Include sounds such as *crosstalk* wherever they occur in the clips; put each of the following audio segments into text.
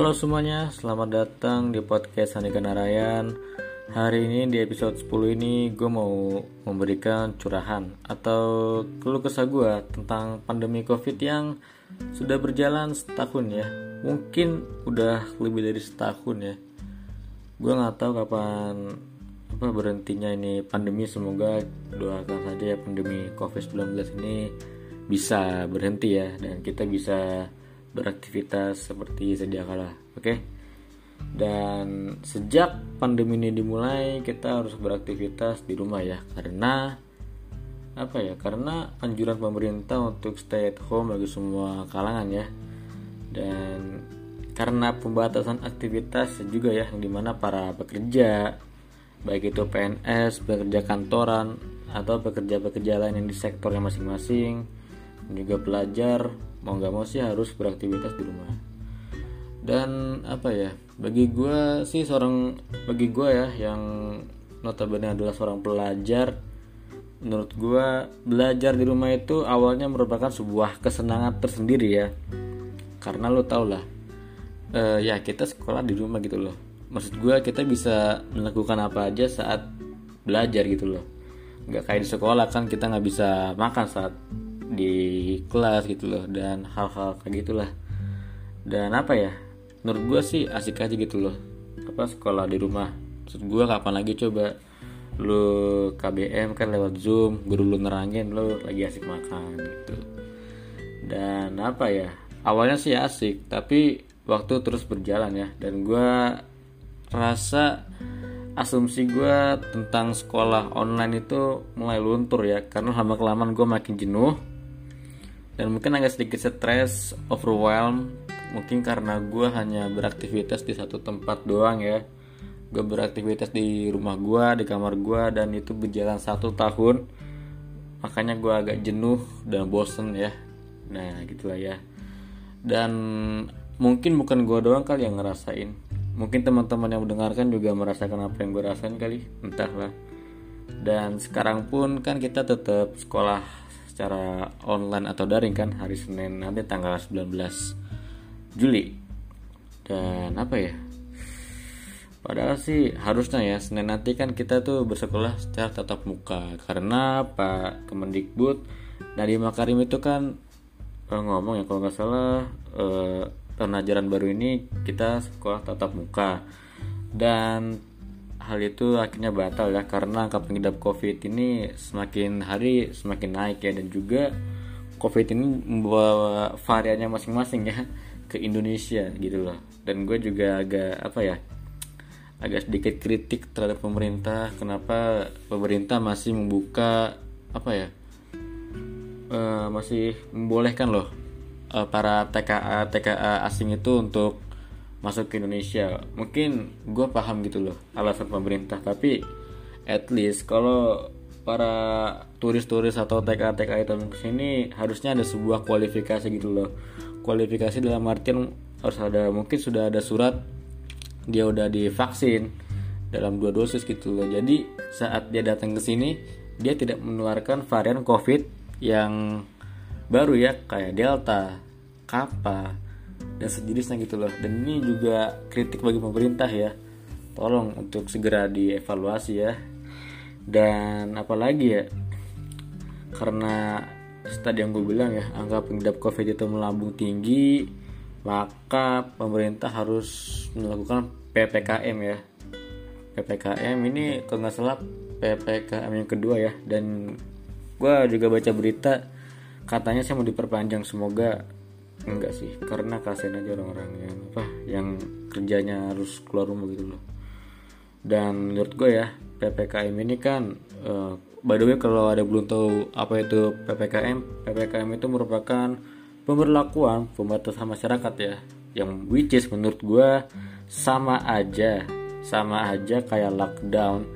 Halo semuanya, selamat datang di podcast Andika Narayan Hari ini di episode 10 ini gue mau memberikan curahan Atau keluh kesah gue tentang pandemi covid yang sudah berjalan setahun ya. Mungkin udah lebih dari setahun ya. Gue gak tahu kapan apa berhentinya ini pandemi. Semoga doakan saja ya pandemi covid-19 ini bisa berhenti ya Dan kita bisa beraktivitas seperti sedia kala. Oke. Okay? Dan sejak pandemi ini dimulai kita harus beraktivitas di rumah ya karena apa ya? Karena anjuran pemerintah untuk stay at home bagi semua kalangan ya. Dan karena pembatasan aktivitas juga ya yang di mana para pekerja baik itu PNS, pekerja kantoran atau pekerja-pekerja lain yang di sektornya masing-masing juga pelajar mau nggak mau sih harus beraktivitas di rumah. Dan apa ya bagi gue sih seorang bagi gue ya yang notabene adalah seorang pelajar menurut gue belajar di rumah itu awalnya merupakan sebuah kesenangan tersendiri ya. Karena lo tau lah uh, ya kita sekolah di rumah gitu loh. Maksud gue kita bisa melakukan apa aja saat belajar gitu loh. Nggak kayak di sekolah kan kita nggak bisa makan saat di kelas gitu loh dan hal-hal kayak gitulah. Dan apa ya menurut gue sih asik aja gitu loh apa sekolah di rumah. Maksud gue kapan lagi coba? Lu KBM kan lewat zoom guru lu nerangin lu lagi asik makan gitu. Dan apa ya awalnya sih asik tapi waktu terus berjalan ya. Dan gue rasa asumsi gue tentang sekolah online itu mulai luntur ya karena lama kelamaan gue makin jenuh dan mungkin agak sedikit stres overwhelm. Mungkin karena gue hanya beraktivitas di satu tempat doang ya. Gue beraktivitas di rumah gue di kamar gue dan itu berjalan satu tahun. Makanya gue agak jenuh dan bosen ya. Nah gitulah ya. Dan mungkin bukan gue doang kali yang ngerasain. Mungkin teman-teman yang mendengarkan juga merasakan apa yang gue rasain kali. Entahlah. Dan sekarang pun kan kita tetap sekolah secara online atau daring kan hari Senin nanti tanggal 19 Juli. Dan apa ya? Padahal sih harusnya ya Senin nanti kan kita tuh bersekolah secara tatap muka. Karena Pak Kemendikbud Nadiem Makarim itu kan eh, ngomong ya kalau nggak salah eh, tahun ajaran baru ini kita sekolah tatap muka. Dan hal itu akhirnya batal ya karena angka pengidap covid ini semakin hari semakin naik ya dan juga covid ini membawa variannya masing-masing ya ke Indonesia gitu loh. Dan gue juga agak apa ya agak sedikit kritik terhadap pemerintah kenapa pemerintah masih membuka apa ya uh, masih membolehkan loh uh, para TKA TKA asing itu untuk masuk ke Indonesia. Mungkin gue paham gitu loh alasan pemerintah. Tapi at least kalau para turis-turis atau TK-TK itu ke sini harusnya ada sebuah kualifikasi gitu loh. Kualifikasi dalam artian harus ada mungkin sudah ada surat dia udah divaksin dalam dua dosis gitu loh. Jadi saat dia datang ke sini dia tidak menularkan varian covid yang baru ya kayak delta kappa dan sejenisnya gitu loh. Dan ini juga kritik bagi pemerintah ya. Tolong untuk segera dievaluasi ya. Dan apalagi ya karena tadi yang gue bilang ya angka pengidap covid itu melambung tinggi maka pemerintah harus melakukan ppkm ya. Ppkm ini kalau nggak salah ppkm yang kedua ya. Dan gue juga baca berita katanya saya mau diperpanjang. Semoga enggak sih karena kasihan aja orang-orang yang apa yang kerjanya harus keluar rumah gitu loh. Dan menurut gue ya ppkm ini kan uh, by the way kalau ada belum tahu apa itu ppkm ppkm itu merupakan pemberlakuan pembatasan masyarakat ya. Yang which is menurut gue sama aja sama aja kayak lockdown.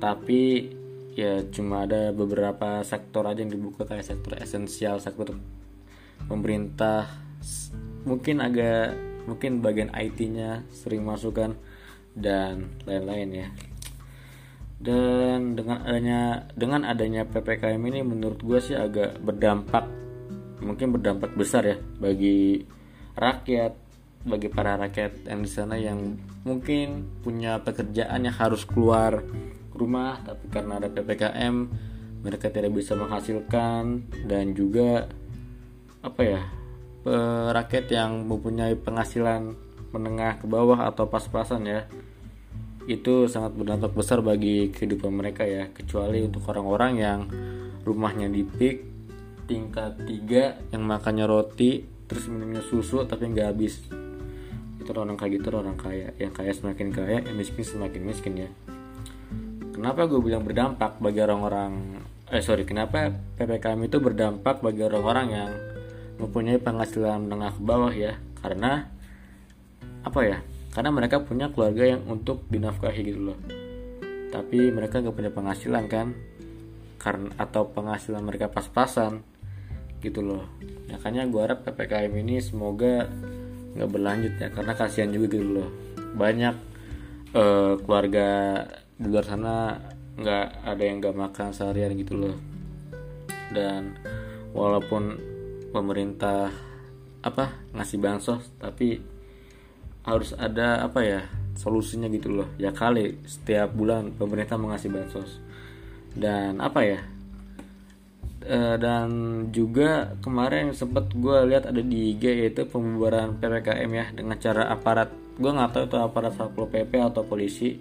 Tapi ya cuma ada beberapa sektor aja yang dibuka kayak sektor esensial sektor pemerintah mungkin agak mungkin bagian IT-nya sering masukkan dan lain-lain ya. Dan dengan adanya dengan adanya ppkm ini menurut gue sih agak berdampak mungkin berdampak besar ya bagi rakyat bagi para rakyat yang di sana yang mungkin punya pekerjaan yang harus keluar rumah tapi karena ada ppkm mereka tidak bisa menghasilkan dan juga apa ya rakyat yang mempunyai penghasilan menengah ke bawah atau pas-pasan ya itu sangat berdampak besar bagi kehidupan mereka ya kecuali untuk orang-orang yang rumahnya di pik tingkat 3 yang makannya roti terus minumnya susu tapi nggak habis. Itu orang kayak gitu orang kaya yang kaya semakin kaya yang miskin semakin miskin ya. Kenapa gue bilang berdampak bagi orang-orang eh sorry kenapa ppkm itu berdampak bagi orang-orang yang mempunyai penghasilan menengah ke bawah ya karena apa ya karena mereka punya keluarga yang untuk dinafkahi gitu loh. Tapi mereka nggak punya penghasilan kan karena atau penghasilan mereka pas-pasan gitu loh. Makanya gue harap ppkm ini semoga nggak berlanjut ya karena kasihan juga gitu loh. Banyak uh, keluarga di luar sana nggak ada yang nggak makan seharian gitu loh. Dan walaupun pemerintah apa ngasih bansos tapi harus ada apa ya solusinya gitu loh. Ya kali setiap bulan pemerintah mengasih bansos. Dan apa ya e, dan juga kemarin sempat gue lihat ada di IG yaitu pembubaran ppkm ya dengan cara aparat. Gue nggak tahu itu aparat satpol pp atau polisi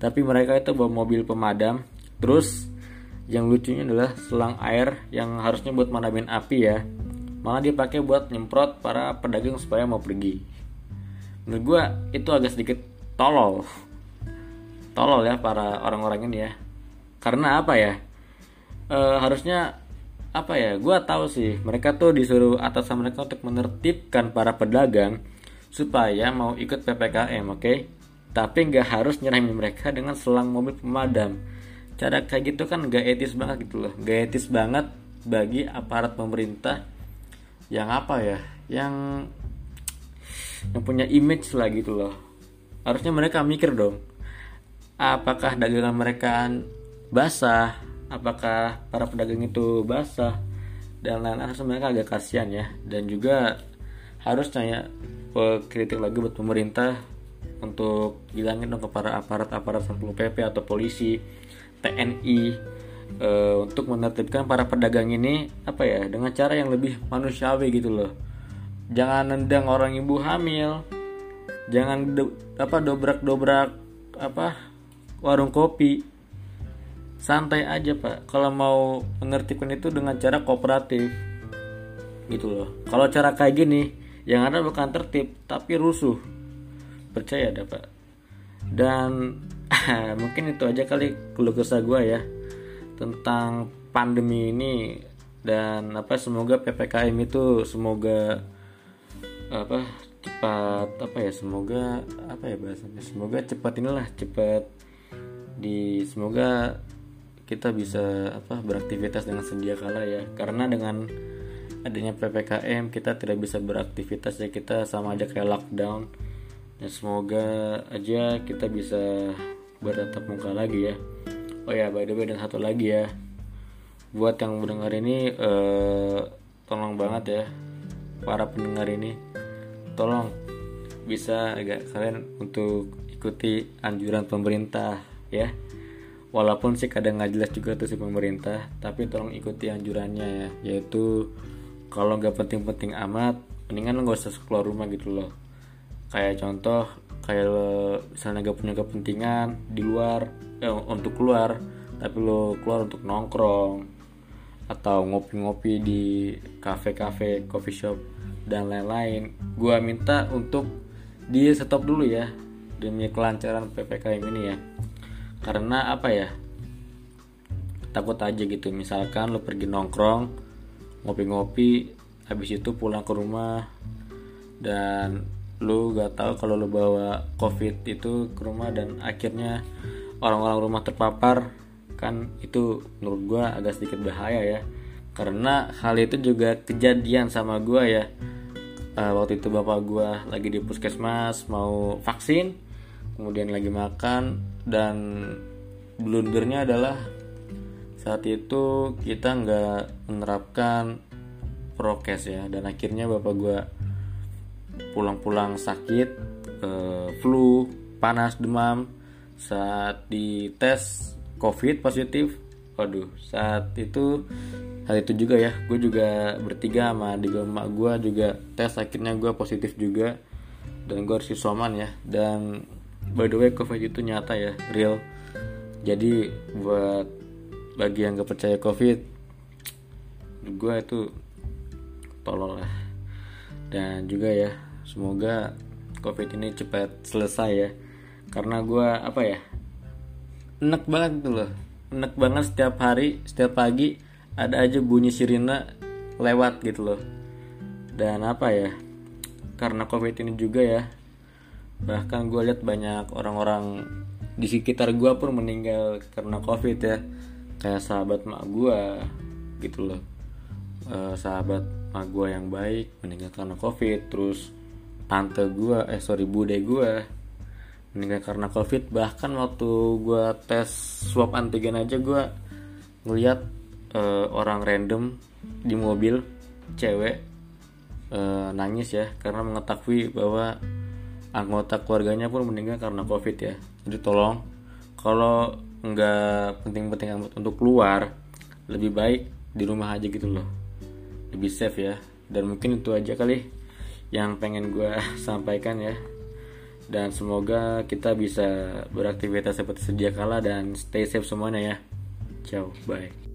tapi mereka itu bawa mobil pemadam. Terus yang lucunya adalah selang air yang harusnya buat madamin api ya malah dipakai buat nyemprot para pedagang supaya mau pergi. Menurut gue itu agak sedikit tolol. Tolol ya para orang-orang ini ya. Karena apa ya? E, harusnya apa ya? Gue tahu sih mereka tuh disuruh atasan mereka untuk menertibkan para pedagang supaya mau ikut ppkm oke? Okay? tapi nggak harus nyerahin mereka dengan selang mobil pemadam. Cara kayak gitu kan gak etis banget gitu loh. Gak etis banget bagi aparat pemerintah yang apa ya? Yang yang punya image lah gitu loh. Harusnya mereka mikir dong. Apakah dagangan mereka basah? Apakah para pedagang itu basah? Dan lain-lain. Harusnya mereka agak kasihan ya. Dan juga harusnya ya kritik lagi buat pemerintah untuk bilangin dong kepada aparat-aparat satpol pp atau polisi TNI uh, untuk menertibkan para pedagang ini apa ya dengan cara yang lebih manusiawi gitu loh. Jangan nendang orang ibu hamil. Jangan do, apa dobrak-dobrak apa warung kopi. Santai aja pak. Kalau mau menertibkan itu dengan cara kooperatif gitu loh. Kalau cara kayak gini yang ada bukan tertib tapi rusuh. Percaya ada pak. Dan *laughs* mungkin itu aja kali keluh kesah gue ya tentang pandemi ini dan apa semoga ppkm itu semoga apa cepat apa ya semoga apa ya bahasanya semoga cepat inilah cepat di semoga kita bisa apa beraktivitas dengan sedia kala ya. Karena dengan adanya ppkm kita tidak bisa beraktivitas ya kita sama aja kayak lockdown. Dan semoga aja kita bisa bertatap muka lagi ya oh ya by the way dan satu lagi ya. Buat yang mendengar ini eh, tolong banget ya para pendengar ini tolong bisa agak kalian untuk ikuti anjuran pemerintah ya. Walaupun sih kadang nggak jelas juga tuh si pemerintah tapi tolong ikuti anjurannya ya. Yaitu kalau nggak penting-penting amat mendingan lo gak usah keluar rumah gitu loh. Kayak contoh kayak lo misalnya gak punya kepentingan di luar eh, untuk keluar tapi lo keluar untuk nongkrong atau ngopi-ngopi di kafe-kafe, coffee shop dan lain-lain. Gua minta untuk di stop dulu ya demi kelancaran PPKM ini ya. Karena apa ya? Takut aja gitu. Misalkan lo pergi nongkrong, ngopi-ngopi, habis itu pulang ke rumah dan lu gak tahu kalau lu bawa covid itu ke rumah dan akhirnya orang-orang rumah terpapar kan itu menurut gue agak sedikit bahaya ya. Karena hal itu juga kejadian sama gue ya. Uh, waktu itu bapak gue lagi di puskesmas mau vaksin kemudian lagi makan dan blundernya adalah saat itu kita nggak menerapkan prokes ya dan akhirnya bapak gue pulang-pulang sakit uh, flu panas demam saat dites covid positif waduh saat itu hal itu juga ya gue juga bertiga sama di emak gue juga tes akhirnya gue positif juga dan gue harus isoman ya dan by the way covid itu nyata ya real. Jadi buat bagi yang gak percaya covid gue itu tolol lah. Dan juga ya semoga covid ini cepat selesai ya karena gue apa ya enak banget tuh loh. Enak banget setiap hari setiap pagi ada aja bunyi sirine lewat gitu loh. Dan apa ya karena covid ini juga ya bahkan gue lihat banyak orang-orang di sekitar gue pun meninggal karena covid ya. Kayak sahabat mak gue gitu loh. E, sahabat mak gue yang baik meninggal karena covid. Terus tante gue eh sorry bude gue meninggal karena covid bahkan waktu gue tes swab antigen aja gue ngeliat uh, orang random di mobil cewek uh, nangis ya karena mengetahui bahwa anggota keluarganya pun meninggal karena covid ya. Jadi tolong kalau nggak penting-penting amat untuk keluar lebih baik di rumah aja gitu loh. Lebih safe ya. Dan mungkin itu aja kali yang pengen gue *laughs* sampaikan ya dan semoga kita bisa beraktivitas seperti sedia kala dan stay safe semuanya ya. Ciao bye